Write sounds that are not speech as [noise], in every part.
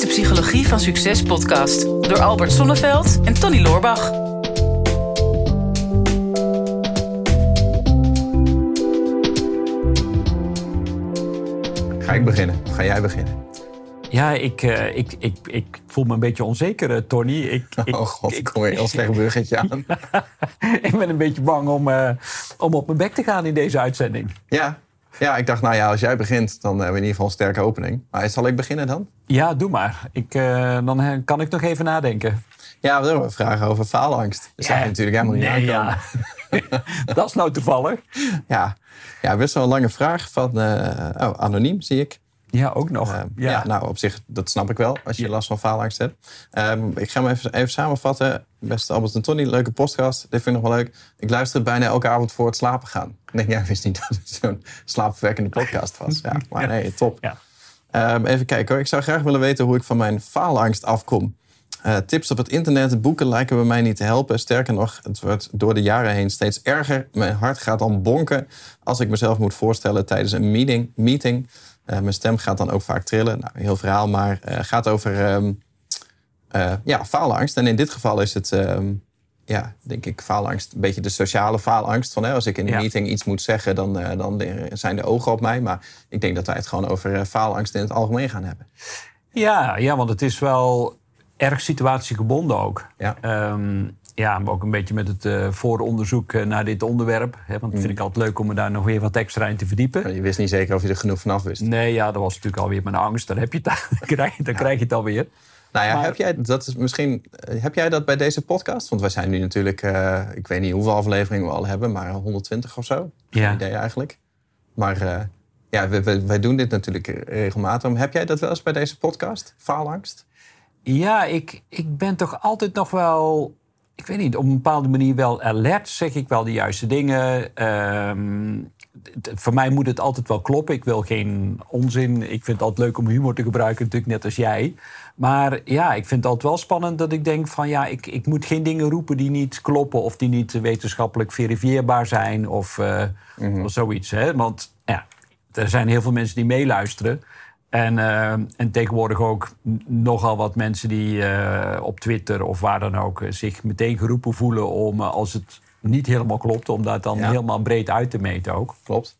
is de Psychologie van Succes podcast door Albert Sonneveld en Tony Loorbach. Ga ik beginnen? Ga jij beginnen? Ja, ik, uh, ik, ik, ik voel me een beetje onzeker, uh, Tony. Ik, [laughs] ik, oh god, ik kom weer een heel [laughs] slecht bruggetje aan. [laughs] ik ben een beetje bang om, uh, om op mijn bek te gaan in deze uitzending. Ja, ja, ik dacht, nou ja, als jij begint, dan hebben we in ieder geval een sterke opening. Maar zal ik beginnen dan? Ja, doe maar. Ik, dan kan ik nog even nadenken. Ja, we hebben vragen over faalangst. Dat zou je natuurlijk helemaal niet nee, aankomen. Ja. [laughs] dat is nou toevallig. Ja, ja best wel een lange vraag van oh, anoniem, zie ik. Ja, ook nog. Uh, ja. ja. nou op zich, dat snap ik wel als je last van faalangst hebt. Um, ik ga hem even, even samenvatten. Beste Albert en Tony, leuke podcast. Dit vind ik nog wel leuk. Ik luister het bijna elke avond voor het slapen gaan. Ik denk, jij wist niet [laughs] dat het zo'n slaapverwekkende podcast was. Ja, [laughs] maar nee, top. Ja. Um, even kijken hoor. Ik zou graag willen weten hoe ik van mijn faalangst afkom. Uh, tips op het internet, boeken lijken bij mij niet te helpen. Sterker nog, het wordt door de jaren heen steeds erger. Mijn hart gaat dan bonken als ik mezelf moet voorstellen tijdens een meeting. meeting mijn stem gaat dan ook vaak trillen. Nou, heel verhaal, maar uh, gaat over um, uh, ja, faalangst. En in dit geval is het, um, ja, denk ik, faalangst. Een beetje de sociale faalangst. Van, hè, als ik in een ja. meeting iets moet zeggen, dan, dan zijn de ogen op mij. Maar ik denk dat wij het gewoon over faalangst in het algemeen gaan hebben. Ja, ja, want het is wel erg situatiegebonden ook. Ja. Um, ja, maar ook een beetje met het uh, vooronderzoek uh, naar dit onderwerp. Hè, want dat vind ik altijd leuk om me daar nog weer wat extra in te verdiepen. Je wist niet zeker of je er genoeg vanaf wist. Nee, ja, dat was natuurlijk alweer mijn angst. Dan, heb je het, [laughs] dan, krijg, dan krijg je het alweer. Nou ja, maar, heb, jij, dat is misschien, heb jij dat bij deze podcast? Want wij zijn nu natuurlijk, uh, ik weet niet hoeveel afleveringen we al hebben, maar 120 of zo. Ja. idee eigenlijk. Maar ja, wij, wij doen dit natuurlijk regelmatig. Heb jij dat wel eens bij deze podcast? Faalangst? Ja, ik, ik ben toch altijd nog wel ik weet niet, op een bepaalde manier wel alert. Zeg ik wel de juiste dingen. Um, voor mij moet het altijd wel kloppen. Ik wil geen onzin. Ik vind het altijd leuk om humor te gebruiken, natuurlijk net als jij. Maar ja, ik vind het altijd wel spannend dat ik denk van ja, ik, ik moet geen dingen roepen die niet kloppen of die niet wetenschappelijk verifieerbaar zijn of, uh, mm -hmm. of zoiets. Hè? Want ja, er zijn heel veel mensen die meeluisteren. En, uh, en tegenwoordig ook nogal wat mensen die uh, op Twitter of waar dan ook zich meteen geroepen voelen om, als het niet helemaal klopt, om dat dan ja. helemaal breed uit te meten ook. Klopt.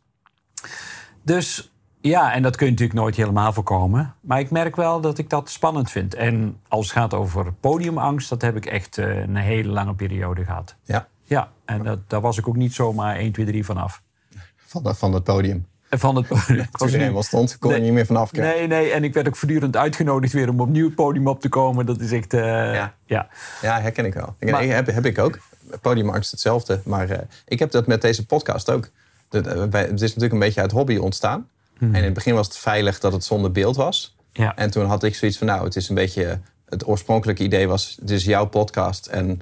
Dus ja, en dat kun je natuurlijk nooit helemaal voorkomen. Maar ik merk wel dat ik dat spannend vind. En als het gaat over podiumangst, dat heb ik echt een hele lange periode gehad. Ja. Ja, en dat, daar was ik ook niet zomaar 1, 2, 3 vanaf. Van, dat, van het podium? Van het podium. [laughs] Toen er eenmaal stond, kon nee, er niet meer vanaf kijken. Nee, nee, en ik werd ook voortdurend uitgenodigd weer om opnieuw het podium op te komen. Dat is echt, uh, ja. ja. Ja, herken ik wel. Maar, heb, heb ik ook. Podiumangst hetzelfde. Maar uh, ik heb dat met deze podcast ook. Het is natuurlijk een beetje uit hobby ontstaan. Hmm. En in het begin was het veilig dat het zonder beeld was. Ja. En toen had ik zoiets van, nou, het is een beetje... Het oorspronkelijke idee was, het is jouw podcast en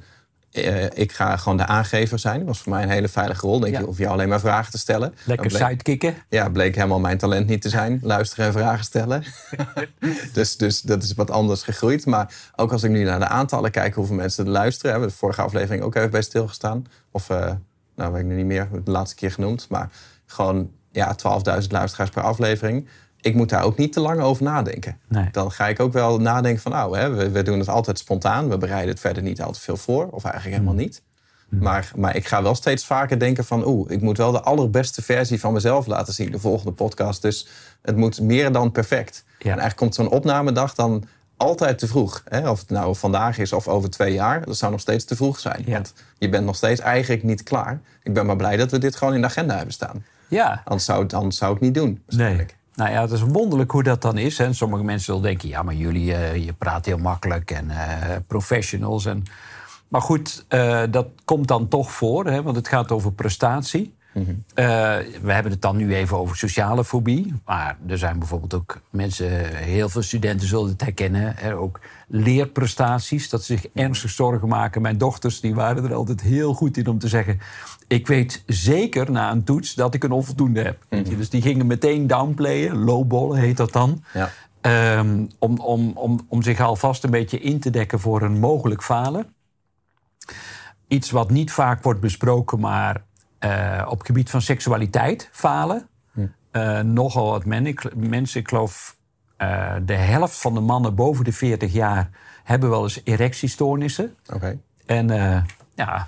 uh, ik ga gewoon de aangever zijn. Dat was voor mij een hele veilige rol. Denk ja. je, hoef je alleen maar vragen te stellen. Lekker bleek, sidekicken. Ja, bleek helemaal mijn talent niet te zijn. Luisteren en vragen stellen. [laughs] dus, dus dat is wat anders gegroeid. Maar ook als ik nu naar de aantallen kijk, hoeveel mensen er luisteren. Hebben we de vorige aflevering ook even bij stilgestaan. Of, uh, nou weet ik nu niet meer, de laatste keer genoemd. Maar gewoon ja, 12.000 luisteraars per aflevering ik moet daar ook niet te lang over nadenken. Nee. Dan ga ik ook wel nadenken van, nou, hè, we, we, doen het altijd spontaan. We bereiden het verder niet altijd veel voor, of eigenlijk helemaal Hmm. niet. Maar, maar ik ga wel steeds vaker denken van, oeh, ik moet wel de allerbeste versie van mezelf laten zien, de volgende podcast. Dus het moet meer dan perfect. Ja. En eigenlijk komt zo'n opnamedag dan altijd te vroeg. Hè? Of het nou vandaag is of over twee jaar, dat zou nog steeds te vroeg zijn. Ja. Want je bent nog steeds eigenlijk niet klaar. Ik ben maar blij dat we dit gewoon in de agenda hebben staan. Ja. Anders zou, anders zou ik het niet doen. Nee. Nou ja, het is wonderlijk hoe dat dan is. Sommige mensen zullen denken, ja, maar jullie, uh, je praat heel makkelijk en uh, professionals. En... Maar goed, uh, dat komt dan toch voor, hè, want het gaat over prestatie. Mm -hmm. we hebben het dan nu even over sociale fobie. Maar er zijn bijvoorbeeld ook mensen, heel veel studenten zullen het herkennen. Ook leerprestaties, dat ze zich ernstig zorgen maken. Mijn dochters die waren er altijd heel goed in om te zeggen... ik weet zeker na een toets dat ik een onvoldoende heb. Mm -hmm. Dus die gingen meteen downplayen, lowballen heet dat dan. Ja. Um, om, om, om, om zich alvast een beetje in te dekken voor een mogelijk falen. Iets wat niet vaak wordt besproken, maar uh, op het gebied van seksualiteit falen. Hm. Uh, nogal wat men, ik, mensen, ik geloof eh, de helft van de mannen boven de 40 jaar hebben wel eens erectiestoornissen. Oké. En eh, ja,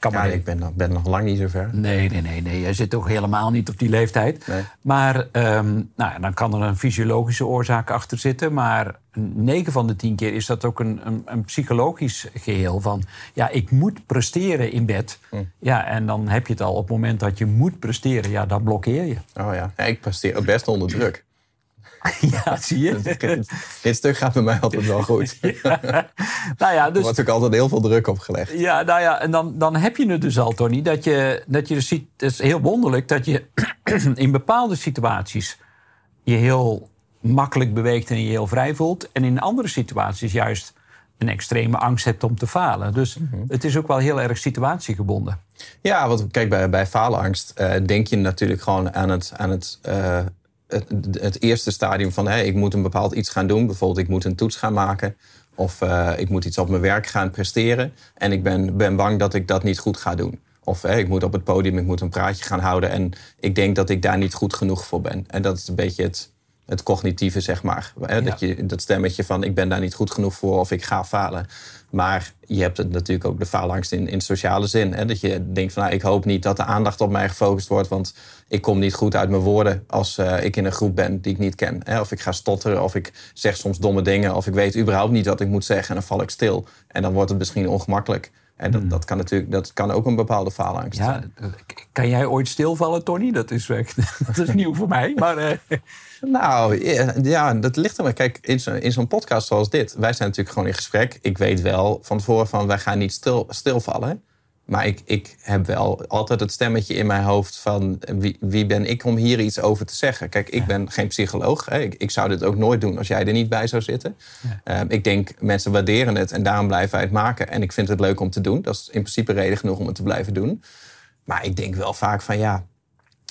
kan Ja, maar. ik ben, nog- ben nog lang niet zo ver. Nee, nee, nee, nee. Je zit toch helemaal niet op die leeftijd. Nee. Maar ehm, nou, ja, dan kan er een fysiologische oorzaak achter zitten. Maar 9 van de 10 keer is dat ook een, een, een psychologisch geheel. Van ja, ik moet presteren in bed. Ja, en dan heb je het al op het moment dat je moet presteren. Ja, dan blokkeer je. Oh ja. ja ik presteer best onder druk. [laughs] ja, zie je? dit, dit stuk gaat bij mij altijd wel goed. [laughs] Er nou ja, dus wordt ook altijd heel veel druk opgelegd. Ja, nou ja, en dan, dan heb je het dus al, Tony. Dat je, dat je dus ziet, het is heel wonderlijk dat je [clears throat] in bepaalde situaties je heel makkelijk beweegt en je heel vrij voelt. En in andere situaties juist een extreme angst hebt om te falen. Dus het is ook wel heel erg situatiegebonden. Ja, want kijk, bij, bij faalangst eh, denk je natuurlijk gewoon aan het, aan het, eh, het, eerste stadium van... Hey, ik moet een bepaald iets gaan doen. Bijvoorbeeld, ik moet een toets gaan maken. Of eh, ik moet iets op mijn werk gaan presteren. En ik ben, ben bang dat ik dat niet goed ga doen. Of ik moet op het podium, ik moet een praatje gaan houden. En ik denk dat ik daar niet goed genoeg voor ben. En dat is een beetje het, het cognitieve, zeg maar. Hè? Dat, je, dat stemmetje van ik ben daar niet goed genoeg voor of ik ga falen. Maar je hebt het natuurlijk ook de faalangst in, in sociale zin. Hè? Dat je denkt van nou, ik hoop niet dat de aandacht op mij gefocust wordt. Want ik kom niet goed uit mijn woorden als eh, ik in een groep ben die ik niet ken. Hè? Of ik ga stotteren of ik zeg soms domme dingen. Of ik weet überhaupt niet wat ik moet zeggen en dan val ik stil. En dan wordt het misschien ongemakkelijk. En dat, dat, kan natuurlijk, dat kan ook een bepaalde faalangst Ja, zijn. kan jij ooit stilvallen, Tony? Dat is, weg. [laughs] dat is nieuw voor mij. Maar eh, [laughs] Nou, ja, ja, dat ligt er maar. Kijk, in zo- in zo'n podcast zoals dit, wij zijn natuurlijk gewoon in gesprek. Ik weet wel van tevoren van, wij gaan niet stil, stilvallen. Maar ik, ik heb wel altijd het stemmetje in mijn hoofd van, wie, wie ben ik om hier iets over te zeggen? Kijk, ik ben geen psycholoog. Hè. Ik, ik zou dit ook nooit doen als jij er niet bij zou zitten. Ehm, ik denk, mensen waarderen het en daarom blijven wij het maken. En ik vind het leuk om te doen. Dat is in principe reden genoeg om het te blijven doen. Maar ik denk wel vaak van, ja,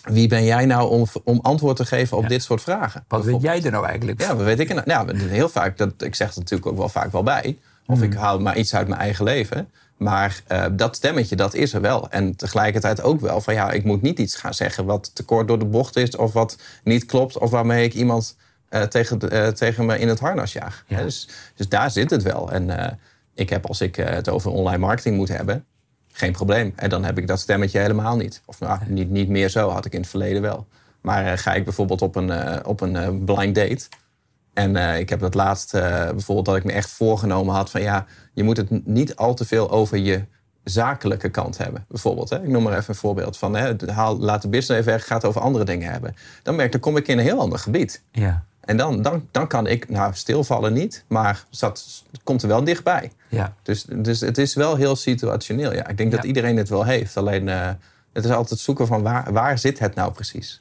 wie ben jij nou om, om antwoord te geven op dit soort vragen? wat weet jij er nou eigenlijk Ja, wat weet ik er nou? Ja, heel vaak, dat, ik zeg het natuurlijk ook wel vaak wel bij. Of ik haal maar iets uit mijn eigen leven. Maar eh, dat stemmetje, dat is er wel. En tegelijkertijd ook wel van ja, ik moet niet iets gaan zeggen wat te kort door de bocht is. Of wat niet klopt. Of waarmee ik iemand eh, tegen, de- eh, tegen me in het harnas jaag. Ja. Dus, dus daar zit het wel. En ik heb als ik het over online marketing moet hebben, geen probleem. En dan heb ik dat stemmetje helemaal niet. Of nou, niet, niet meer zo, had ik in het verleden wel. Maar ga ik bijvoorbeeld op een, op een blind date. En eh, ik heb dat laatst eh, bijvoorbeeld dat ik me echt voorgenomen had van ja, je moet het niet al te veel over je zakelijke kant hebben. Bijvoorbeeld, hè? ik noem maar even een voorbeeld van hè, haal, laat de business even weg, ga het over andere dingen hebben. Dan merk ik, dan kom ik in een heel ander gebied. Ja, En dan, dan, dan kan ik, nou stilvallen niet, maar dat komt er wel dichtbij. ja. Dus, dus het is wel heel situationeel. Ja. Ik denk dat iedereen het wel heeft. Alleen eh, het is altijd zoeken van waar, waar zit het nou precies?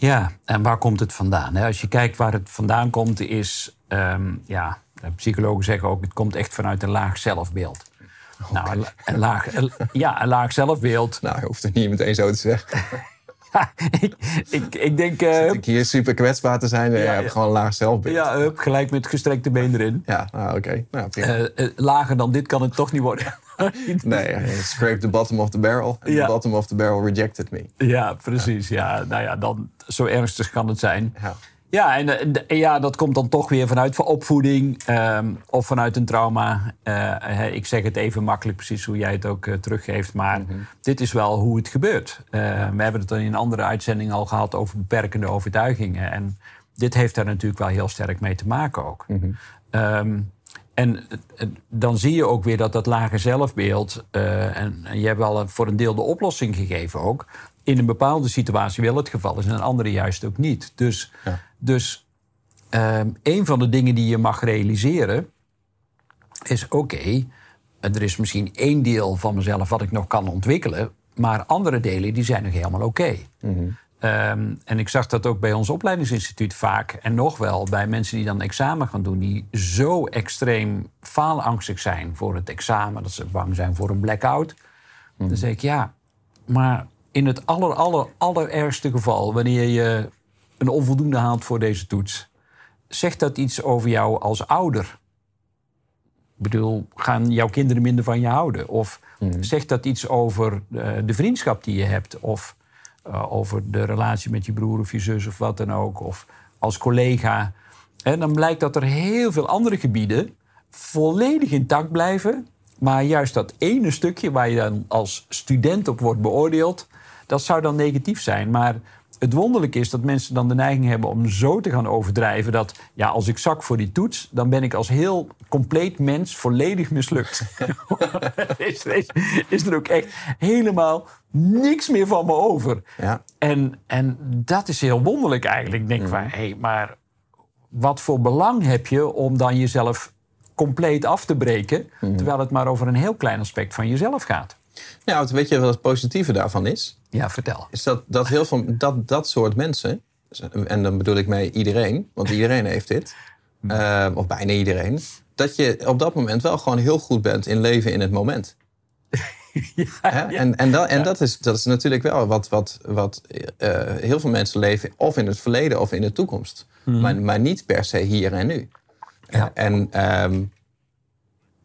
Ja, en waar komt het vandaan? Als je kijkt waar het vandaan komt, is... ehm, ja, psychologen zeggen ook, het komt echt vanuit een laag zelfbeeld. Nou, een, een laag, een- ja, een laag zelfbeeld. [laughs] Nou, je hoeft het niet meteen zo te zeggen. [laughs] Ja, ik, ik, ik denk, eh, ik hier super kwetsbaar te zijn. Ja, je ja. hebt gewoon een laag zelfbeeld. Ja, ja, hup, gelijk met gestrekte been erin. nou, oké. Nou. Eh, eh, lager dan dit kan het toch niet worden. [laughs] nee, scrape the bottom of the barrel. Ja. The bottom of the barrel rejected me. ja, precies. Ja, nou ja, dan, zo ernstig kan het zijn. Ja. Ja, en eh, ja, dat komt dan toch weer vanuit van opvoeding ehm, of vanuit een trauma. Eh, ik zeg het even makkelijk, precies hoe jij het ook eh, teruggeeft. Maar dit is wel hoe het gebeurt. We hebben het dan in een andere uitzending al gehad over beperkende overtuigingen. En dit heeft daar natuurlijk wel heel sterk mee te maken ook. Eh, eh, dan zie je ook weer dat dat lage zelfbeeld... eh, en, en je hebt wel voor een deel de oplossing gegeven ook... in een bepaalde situatie wel het geval is... en een andere juist ook niet. Dus, Ja. dus ehm, een van de dingen die je mag realiseren... is oké, er is misschien één deel van mezelf... wat ik nog kan ontwikkelen... maar andere delen die zijn nog helemaal oké. Ehm, en ik zag dat ook bij ons opleidingsinstituut vaak. En nog wel bij mensen die dan examen gaan doen. Die zo extreem faalangstig zijn voor het examen. Dat ze bang zijn voor een blackout. Dan zeg ik ja, maar in het aller, aller, allerergste geval. Wanneer je een onvoldoende haalt voor deze toets. Zegt dat iets over jou als ouder? Ik bedoel, gaan jouw kinderen minder van je houden? Of zegt dat iets over eh, de vriendschap die je hebt? Of eh, over de relatie met je broer of je zus of wat dan ook? Of als collega. En dan blijkt dat er heel veel andere gebieden volledig intact blijven. Maar juist dat ene stukje waar je dan als student op wordt beoordeeld, dat zou dan negatief zijn. Maar het wonderlijke is dat mensen dan de neiging hebben om zo te gaan overdrijven dat ja, als ik zak voor die toets, dan ben ik als heel compleet mens volledig mislukt. [laughs] is, is, is, er ook echt helemaal niks meer van me over. Ja. En, en dat is heel wonderlijk eigenlijk. Ik denk Mhm. van, hé, hey, maar wat voor belang heb je om dan jezelf compleet af te breken, Mhm. terwijl het maar over een heel klein aspect van jezelf gaat? Nou, weet je wat het positieve daarvan is? Ja, vertel. Is dat, dat heel veel dat, dat soort mensen, en dan bedoel ik mee iedereen, want iedereen heeft dit, [laughs] eh, of bijna iedereen, dat je op dat moment wel gewoon heel goed bent in leven in het moment. [laughs] Hè? En, en, dat, en dat, is, dat is natuurlijk wel wat, wat, wat eh, heel veel mensen leven, of in het verleden of in de toekomst, maar, maar niet per se hier en nu. Ja. En ehm,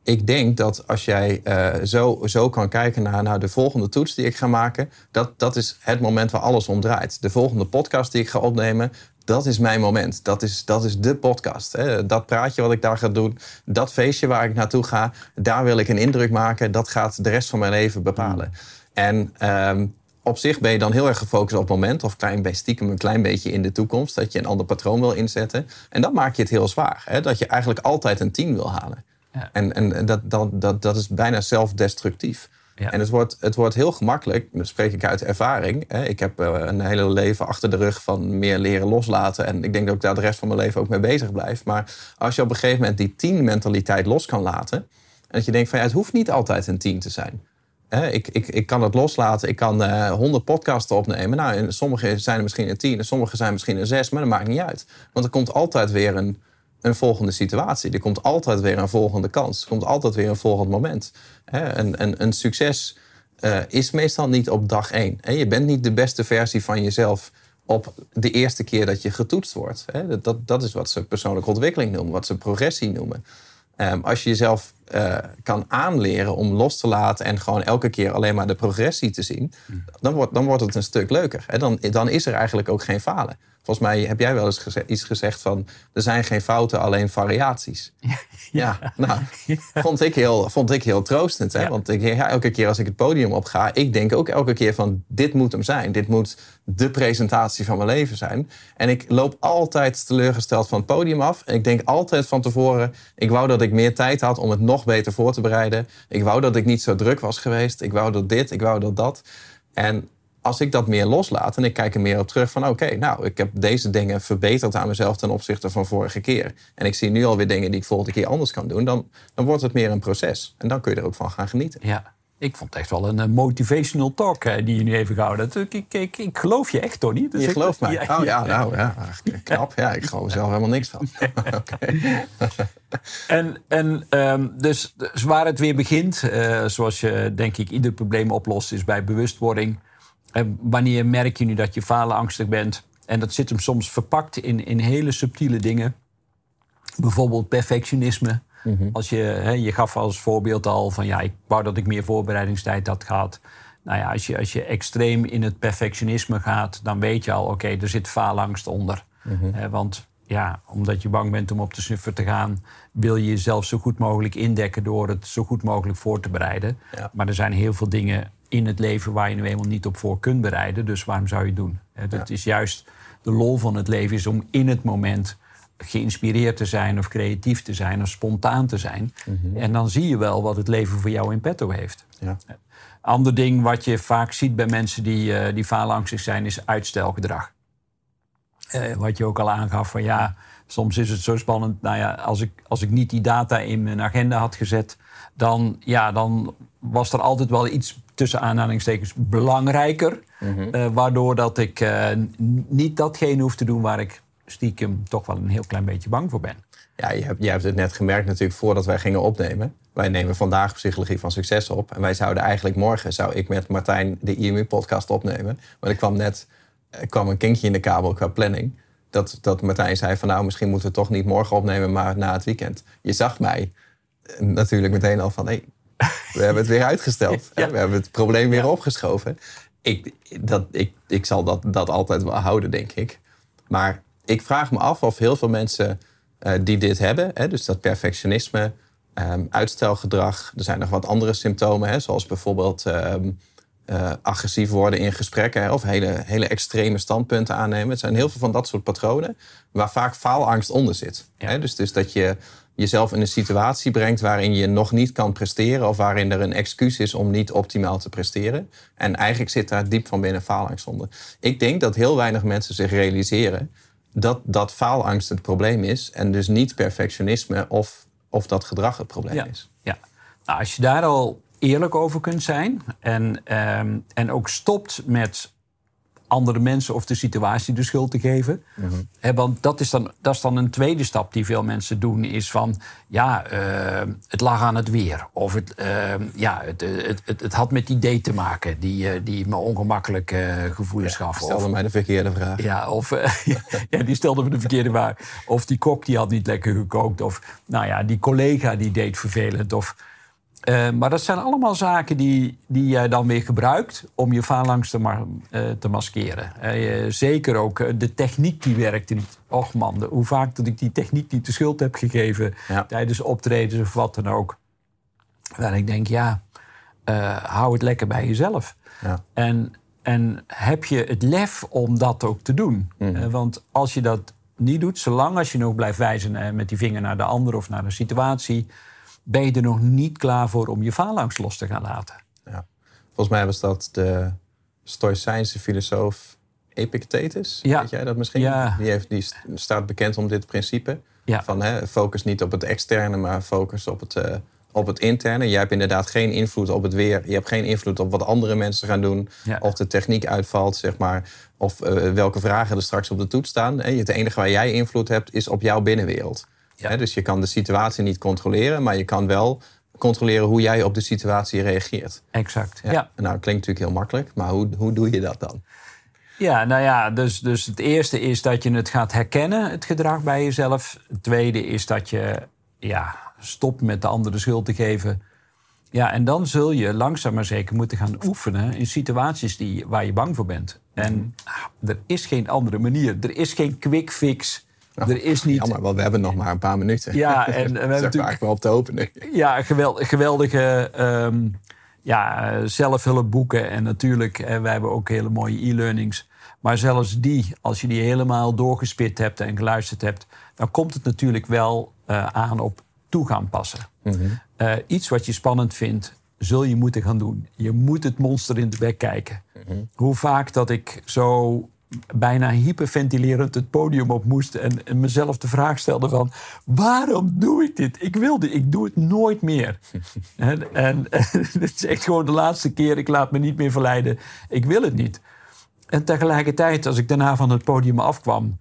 ik denk dat als jij eh, zo, zo kan kijken naar, naar de volgende toets die ik ga maken, dat, dat is het moment waar alles om draait. De volgende podcast die ik ga opnemen, dat is mijn moment. Dat is, dat is de podcast. Hè. Dat praatje wat ik daar ga doen, dat feestje waar ik naartoe ga, daar wil ik een indruk maken. Dat gaat de rest van mijn leven bepalen. En ehm, op zich ben je dan heel erg gefocust op het moment, of klein, stiekem een klein beetje in de toekomst, dat je een ander patroon wil inzetten. En dan maak je het heel zwaar. Hè? Dat je eigenlijk altijd een 10 wil halen. Ja. En, en dat, dat, dat, dat is bijna zelfdestructief. Ja. En het wordt, het wordt heel gemakkelijk, dat spreek ik uit ervaring. Hè. Ik heb eh, een hele leven achter de rug van meer leren loslaten. En ik denk dat ik daar de rest van mijn leven ook mee bezig blijf. Maar als je op een gegeven moment die tien-mentaliteit los kan laten. En dat je denkt van ja, het hoeft niet altijd een tien te zijn. Hè, ik, ik, ik kan het loslaten. Ik kan eh, honderd podcasten opnemen. Nou, en sommige zijn er misschien een tien, en sommige zijn misschien een zes, maar dat maakt niet uit. Want er komt altijd weer een, een volgende situatie. Er komt altijd weer een volgende kans. Er komt altijd weer een volgend moment. Een, een, een succes eh, is meestal niet op dag één. Je bent niet de beste versie van jezelf op de eerste keer dat je getoetst wordt. Dat- Dat, dat is wat ze persoonlijke ontwikkeling noemen, wat ze progressie noemen. Ehm, als je jezelf eh, kan aanleren om los te laten en gewoon elke keer alleen maar de progressie te zien, dan, wordt, dan wordt het een stuk leuker. Dan, dan is er eigenlijk ook geen falen. Volgens mij heb jij wel eens geze- iets gezegd van er zijn geen fouten, alleen variaties. [laughs] Ja, nou, vond ik heel, vond ik heel troostend. Hè? Ja. Want ik, ja, elke keer als ik het podium op ga, ik denk ook elke keer van dit moet hem zijn. Dit moet de presentatie van mijn leven zijn. En ik loop altijd teleurgesteld van het podium af. En ik denk altijd van tevoren, ik wou dat ik meer tijd had om het nog beter voor te bereiden. Ik wou dat ik niet zo druk was geweest. Ik wou dat dit, ik wou dat dat. En als ik dat meer loslaat en ik kijk er meer op terug van... oké, nou, ik heb deze dingen verbeterd aan mezelf ten opzichte van vorige keer. En ik zie nu alweer dingen die ik volgende keer anders kan doen. Dan, dan wordt het meer een proces. En dan kun je er ook van gaan genieten. Ja, ik vond het echt wel een eh, motivational talk die je nu even gehouden hebt. Ik, ik, ik geloof je echt, Tony. Dus Je ik- gelooft mij? Ja, oh ja. nou ja, knap. Ja, ik geloof er zelf helemaal niks van. Oké. [laughs] En, en edus, dus, dus waar het weer begint, eh, zoals je denk ik ieder probleem oplost, is bij bewustwording. En wanneer merk je nu dat je falenangstig bent? En dat zit hem soms verpakt in, in hele subtiele dingen. Bijvoorbeeld perfectionisme. Als je, hè, je gaf als voorbeeld al van ja, ik wou dat ik meer voorbereidingstijd had gehad. Nou ja, als je, als je extreem in het perfectionisme gaat, dan weet je al, oké, er zit faalangst onder. Eh, want ja, omdat je bang bent om op de snuffer te gaan, wil je jezelf zo goed mogelijk indekken door het zo goed mogelijk voor te bereiden. Ja. Maar er zijn heel veel dingen in het leven waar je nu eenmaal niet op voor kunt bereiden. Dus waarom zou je het doen? Dat is juist de lol van het leven, is om in het moment geïnspireerd te zijn of creatief te zijn of spontaan te zijn. En dan zie je wel wat het leven voor jou in petto heeft. Ja. Ander ding wat je vaak ziet bij mensen die, eh, die faalangstig zijn, is uitstelgedrag. Eh, wat je ook al aangaf van ja, soms is het zo spannend. Nou ja, als ik, als ik niet die data in mijn agenda had gezet, dan, ja, dan was er altijd wel iets tussen aanhalingstekens belangrijker. eh, waardoor dat ik eh, niet datgene hoef te doen waar ik stiekem toch wel een heel klein beetje bang voor ben. Ja, je hebt, je hebt het net gemerkt natuurlijk voordat wij gingen opnemen. Wij nemen vandaag Psychologie van Succes op. En wij zouden eigenlijk morgen, zou ik met Martijn de IMU-podcast opnemen. Maar er kwam net er kwam een kinkje in de kabel qua planning. Dat, dat Martijn zei van nou, misschien moeten we het toch niet morgen opnemen, maar na het weekend. Je zag mij eh, natuurlijk meteen al van, hé, we hebben het weer uitgesteld. [laughs] Ja. We hebben het probleem weer opgeschoven. Ik, dat, ik, ik zal dat, dat altijd wel houden, denk ik. Maar ik vraag me af of heel veel mensen eh, die dit hebben. Hè, dus dat perfectionisme, ehm, uitstelgedrag. Er zijn nog wat andere symptomen, hè, zoals bijvoorbeeld ehm, eh, agressief worden in gesprekken hè, of hele, hele extreme standpunten aannemen. Het zijn heel veel van dat soort patronen waar vaak faalangst onder zit. Hè, dus, dus dat je jezelf in een situatie brengt waarin je nog niet kan presteren of waarin er een excuus is om niet optimaal te presteren. En eigenlijk zit daar diep van binnen faalangst onder. Ik denk dat heel weinig mensen zich realiseren dat, dat faalangst het probleem is en dus niet perfectionisme of, of dat gedrag het probleem is. Ja, nou, als je daar al eerlijk over kunt zijn en, ehm, en ook stopt met andere mensen of de situatie de schuld te geven. Mhm. want dat is, dan, dat is dan een tweede stap die veel mensen doen. Is van, ja, uh, het lag aan het weer. Of het, uh, ja, het, het, het, het, had met die date te maken die, uh, die me ongemakkelijk uh, gevoelens ja, gaf. stelde of, mij de verkeerde vraag. Ja, of, [laughs] ja, die stelde me de verkeerde vraag. Of die kok die had niet lekker gekookt. Of nou ja, die collega die deed vervelend. Of... Uh, maar dat zijn allemaal zaken die, die jij dan weer gebruikt om je faalangst te, ma uh, te maskeren. Uh, zeker ook de techniek die werkte niet. Och man, de, hoe vaak dat ik die techniek niet de schuld heb gegeven ja. tijdens optredens of wat dan ook. Waar ik denk, ja, hou het lekker bij jezelf. Ja. En, en heb je het lef om dat ook te doen? Mhm. want als je dat niet doet, zolang als je nog blijft wijzen met die vinger naar de ander of naar de situatie ben je er nog niet klaar voor om je faalangst los te gaan laten. Ja. Volgens mij was dat de Stoïcijnse filosoof Epictetus. Ja. Weet jij dat misschien? Ja. Die, heeft, die staat bekend om dit principe. Ja. Van hè, focus niet op het externe, maar focus op het, uh, op het interne. Jij hebt inderdaad geen invloed op het weer. Je hebt geen invloed op wat andere mensen gaan doen. Ja. Of de techniek uitvalt, zeg maar. Of uh, welke vragen er straks op de toets staan. Het enige waar jij invloed hebt, is op jouw binnenwereld. Ja. dus je kan de situatie niet controleren, maar je kan wel controleren hoe jij op de situatie reageert. Exact. Ja. ja. Nou, klinkt natuurlijk heel makkelijk, maar hoe, hoe doe je dat dan? Ja, nou ja, dus, dus het eerste is dat je het gaat herkennen, het gedrag bij jezelf. Het tweede is dat je ja, stopt met de ander de schuld te geven. Ja, en dan zul je langzaam maar zeker moeten gaan oefenen in situaties die, waar je bang voor bent. En ah, er is geen andere manier. Er is geen quick fix. Oh, er is niet... Jammer, want we hebben nog maar een paar minuten. Ja, en, en we [laughs] hebben natuurlijk wel op te hopen nu. Ja, geweld, geweldige um, ja, zelfhulpboeken. En natuurlijk, eh, wij hebben ook hele mooie e-learnings. Maar zelfs die, als je die helemaal doorgespit hebt en geluisterd hebt... dan komt het natuurlijk wel uh, aan op toe gaan passen. Mm -hmm. uh, iets wat je spannend vindt, zul je moeten gaan doen. Je moet het monster in de bek kijken. Mm -hmm. Hoe vaak dat ik zo bijna hyperventilerend het podium op moest en, en, mezelf de vraag stelde van waarom doe ik dit? Ik wil dit, ik doe het nooit meer. [laughs] en, en, en [laughs] het is echt gewoon de laatste keer, ik laat me niet meer verleiden, ik wil het niet. En tegelijkertijd, als ik daarna van het podium afkwam,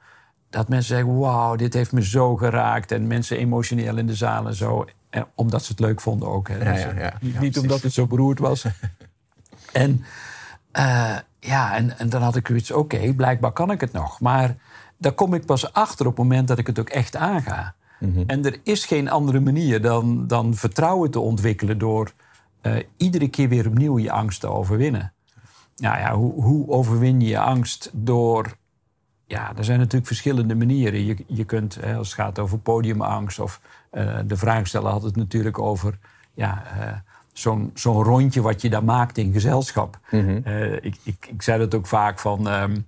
dat mensen zeggen, wauw, dit heeft me zo geraakt. En mensen emotioneel in de zaal en zo. En omdat ze het leuk vonden ook. Hè. Ja, ja, ja. niet ja, niet omdat het zo beroerd was. [laughs] en uh, ja, en, en, dan had ik zoiets, oké, okay, blijkbaar kan ik het nog. Maar daar kom ik pas achter op het moment dat ik het ook echt aanga. Mm -hmm. En er is geen andere manier dan, dan vertrouwen te ontwikkelen... door uh, iedere keer weer opnieuw je angst te overwinnen. Nou ja, hoe, hoe overwin je je angst door... Ja, er zijn natuurlijk verschillende manieren. Je, je kunt, hè, als het gaat over podiumangst... of uh, de vraagsteller had het natuurlijk over... Ja, uh, zo'n zo'n rondje wat je daar maakt in gezelschap. Mm -hmm. uh, ik, ik, ik zei dat ook vaak van... Um,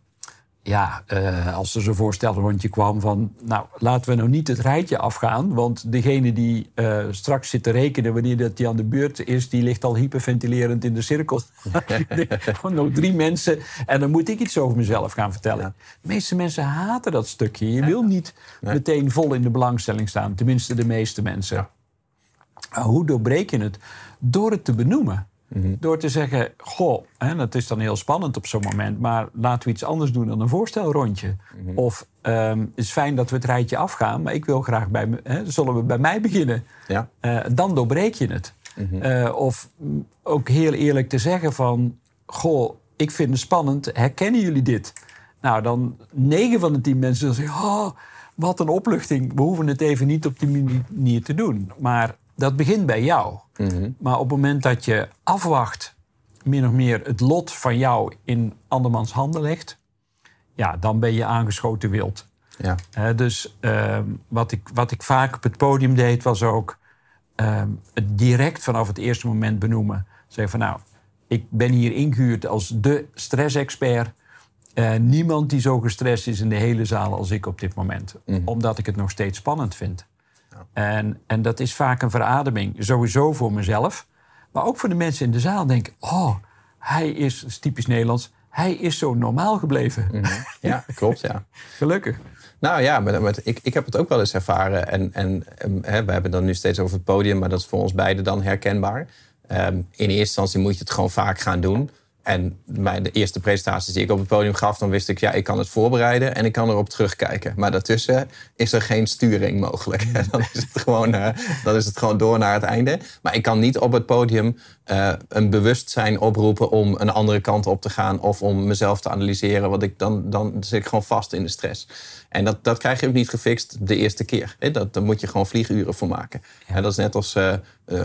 ja, uh, als er zo'n voorstelrondje kwam van... nou, laten we nou niet het rijtje afgaan... want degene die uh, straks zit te rekenen wanneer dat die aan de beurt is... die ligt al hyperventilerend in de cirkel. [laughs] [laughs] Gewoon nog drie mensen en dan moet ik iets over mezelf gaan vertellen. Ja. De meeste mensen haten dat stukje. Je wil niet nee. meteen vol in de belangstelling staan. Tenminste, de meeste mensen. Ja. Hoe doorbreek je het? Door het te benoemen. Mm -hmm. Door te zeggen, goh, hè, dat is dan heel spannend op zo'n moment... maar laten we iets anders doen dan een voorstelrondje. Mm -hmm. Of um, het is fijn dat we het rijtje afgaan... maar ik wil graag bij me, hè, zullen we bij mij beginnen? Ja. Uh, dan doorbreek je het. Mm -hmm. uh, of ook heel eerlijk te zeggen van... goh, ik vind het spannend, herkennen jullie dit? Nou, dan negen van de tien mensen zeggen... Oh, wat een opluchting, we hoeven het even niet op die manier te doen. Maar dat begint bij jou. Mm -hmm. Maar op het moment dat je afwacht, min of meer het lot van jou in andermans handen legt, ja, dan ben je aangeschoten wild. Ja. Dus ehm, wat, ik, wat ik vaak op het podium deed, was ook ehm, het direct vanaf het eerste moment benoemen. Zeggen van nou, ik ben hier ingehuurd als de stressexpert. Eh, niemand die zo gestrest is in de hele zaal als ik op dit moment. Omdat ik het nog steeds spannend vind. En, en dat is vaak een verademing. Sowieso voor mezelf. Maar ook voor de mensen in de zaal denken... oh, hij is, dat is typisch Nederlands... hij is zo normaal gebleven. [laughs] Ja, klopt, ja. Gelukkig. Nou ja, met, met- ik, ik heb het ook wel eens ervaren. En, en ehm, hè, we hebben het dan nu steeds over het podium, maar dat is voor ons beiden dan herkenbaar. Ehm, in eerste instantie moet je het gewoon vaak gaan doen. En bij de eerste presentaties die ik op het podium gaf, dan wist ik, ja, ik kan het voorbereiden en ik kan erop terugkijken. Maar daartussen is er geen sturing mogelijk. [laughs] dan, is het gewoon, eh, dan is het gewoon door naar het einde. Maar ik kan niet op het podium eh, een bewustzijn oproepen om een andere kant op te gaan of om mezelf te analyseren. Want ik, dan, dan zit ik gewoon vast in de stress. En dat, dat krijg je ook niet gefixt de eerste keer. Hè? Dat, daar moet je gewoon vlieguren voor maken. En dat is net als eh,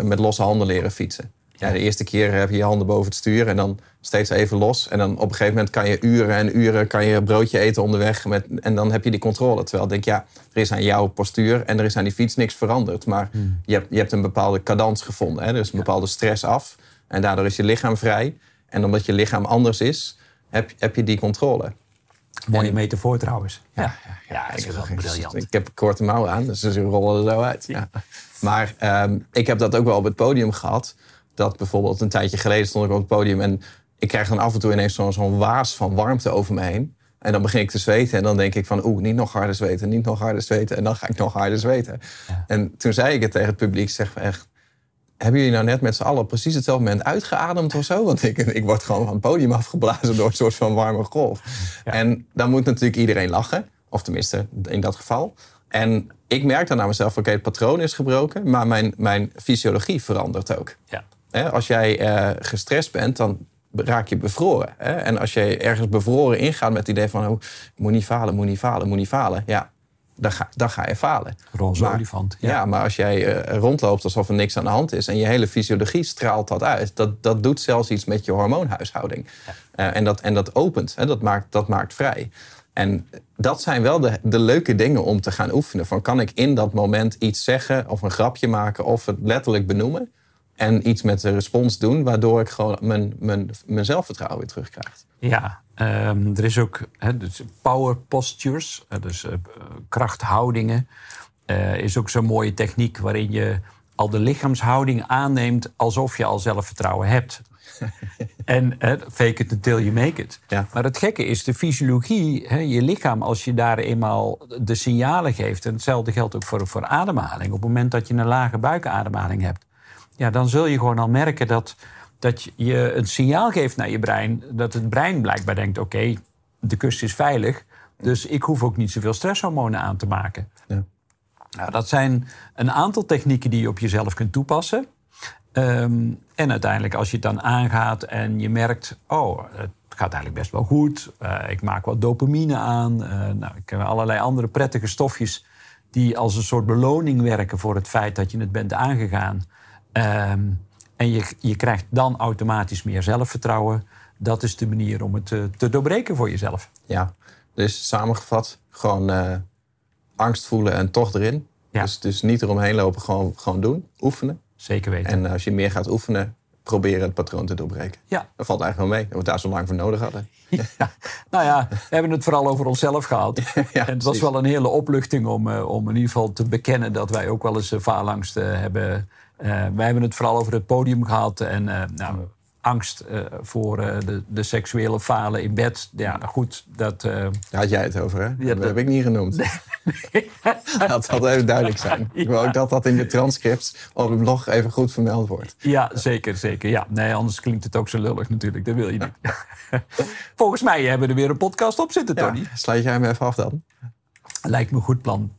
met losse handen leren fietsen. Ja, de eerste keer heb je je handen boven het stuur en dan steeds even los. En dan op een gegeven moment kan je uren en uren kan je broodje eten onderweg. Met, en dan heb je die controle. Terwijl ik denk, ja, er is aan jouw postuur en er is aan die fiets niks veranderd. Maar je, hebt, je hebt een bepaalde cadans gevonden. Hè? Is een bepaalde stress af. En daardoor is je lichaam vrij. En omdat je lichaam anders is, heb, heb je die controle. Mooie metafoor trouwens. Ja, Ja, dat is wel briljant. Ik heb korte mouwen aan, dus ze rollen er zo uit. Ja. Maar ehm, ik heb dat ook wel op het podium gehad. Dat bijvoorbeeld een tijdje geleden stond ik op het podium... en ik krijg dan af en toe ineens zo'n zo'n waas van warmte over me heen. En dan begin ik te zweten en dan denk ik van... oeh, niet nog harder zweten, niet nog harder zweten. En dan ga ik nog harder zweten. En toen zei ik het tegen het publiek, zeg echt... Hebben jullie nou net met z'n allen precies hetzelfde moment uitgeademd of zo? Want ik, ik word gewoon van het podium afgeblazen door een soort van warme golf. En dan moet natuurlijk iedereen lachen. Of tenminste, in dat geval. En ik merk dan aan mezelf, oké, het patroon is gebroken. Maar mijn, mijn fysiologie verandert ook. Ja. Hè, als jij eh, gestrest bent, dan raak je bevroren. Hè? En als je ergens bevroren ingaat met het idee van... Oh, ik moet niet falen, moet niet falen, moet niet falen. Ja, dan ga, dan ga je falen. Roze Maar- olifant. Ja. maar als jij eh, rondloopt alsof er niks aan de hand is... en je hele fysiologie straalt dat uit... dat, dat doet zelfs iets met je hormoonhuishouding. Eh, en, dat, en dat opent, hè, dat, maakt, dat maakt vrij. En dat zijn wel de, de leuke dingen om te gaan oefenen. Van kan ik in dat moment iets zeggen of een grapje maken... of het letterlijk benoemen... en iets met de respons doen... waardoor ik gewoon mijn, mijn, mijn zelfvertrouwen weer terugkrijg. Ja, ehm, er is ook dus power postures, eh, dus eh, krachthoudingen. Eh, is ook zo'n mooie techniek waarin je al de lichaamshouding aanneemt alsof je al zelfvertrouwen hebt. [laughs] en fake it until you make it. Ja. Maar het gekke is, de fysiologie, je lichaam, als je daar eenmaal de signalen geeft... en hetzelfde geldt ook voor, voor ademhaling. Op het moment dat je een lage buikademhaling hebt... ja, dan zul je gewoon al merken dat, dat je een signaal geeft naar je brein... dat het brein blijkbaar denkt, oké, de kust is veilig... dus ik hoef ook niet zoveel stresshormonen aan te maken. Ja. Nou, dat zijn een aantal technieken die je op jezelf kunt toepassen. Ehm, en uiteindelijk, als je het dan aangaat en je merkt... oh, het gaat eigenlijk best wel goed. eh, ik maak wat dopamine aan. eh, nou, ik heb allerlei andere prettige stofjes... die als een soort beloning werken voor het feit dat je het bent aangegaan. Ehm, en je, je krijgt dan automatisch meer zelfvertrouwen. Dat is de manier om het te, te doorbreken voor jezelf. Ja, dus samengevat, gewoon eh, angst voelen en toch erin. Ja. Dus, dus niet eromheen lopen, gewoon, gewoon doen, oefenen. Zeker weten. En als je meer gaat oefenen, proberen het patroon te doorbreken. ja. Dat valt eigenlijk wel mee, dat we daar zo lang voor nodig hadden. [laughs] Ja, nou ja, we hebben het vooral over onszelf gehad. [laughs] Ja, en het was precies. wel een hele opluchting om, eh, om in ieder geval te bekennen dat wij ook wel eens faalangst eh, hebben. Eh, wij hebben het vooral over het podium gehad en eh, nou, angst eh, voor de, de seksuele falen in bed. Ja, nou goed, dat. Daar had jij het over, hè? dat dat- heb ik niet genoemd. [laughs] dat zal even duidelijk zijn. [laughs] Ik wil ook dat dat in de transcripts op het blog even goed vermeld wordt. ja, zeker, zeker. Ja, nee, anders klinkt het ook zo lullig natuurlijk. Dat wil je niet. [laughs] Volgens mij hebben we er weer een podcast op zitten, Ja, Tony. sluit jij hem even af dan? Lijkt me een goed plan.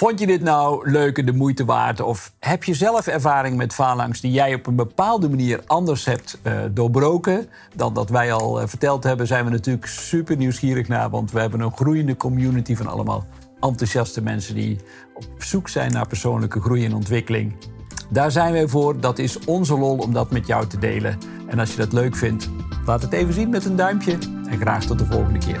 Vond je dit nou leuk en de moeite waard? Of heb je zelf ervaring met faalangst die jij op een bepaalde manier anders hebt eh, doorbroken dan dat wij al eh, verteld hebben? Zijn we natuurlijk super nieuwsgierig naar, want we hebben een groeiende community van allemaal enthousiaste mensen die op zoek zijn naar persoonlijke groei en ontwikkeling. Daar zijn wij voor. Dat is onze lol om dat met jou te delen. En als je dat leuk vindt, laat het even zien met een duimpje. En graag tot de volgende keer.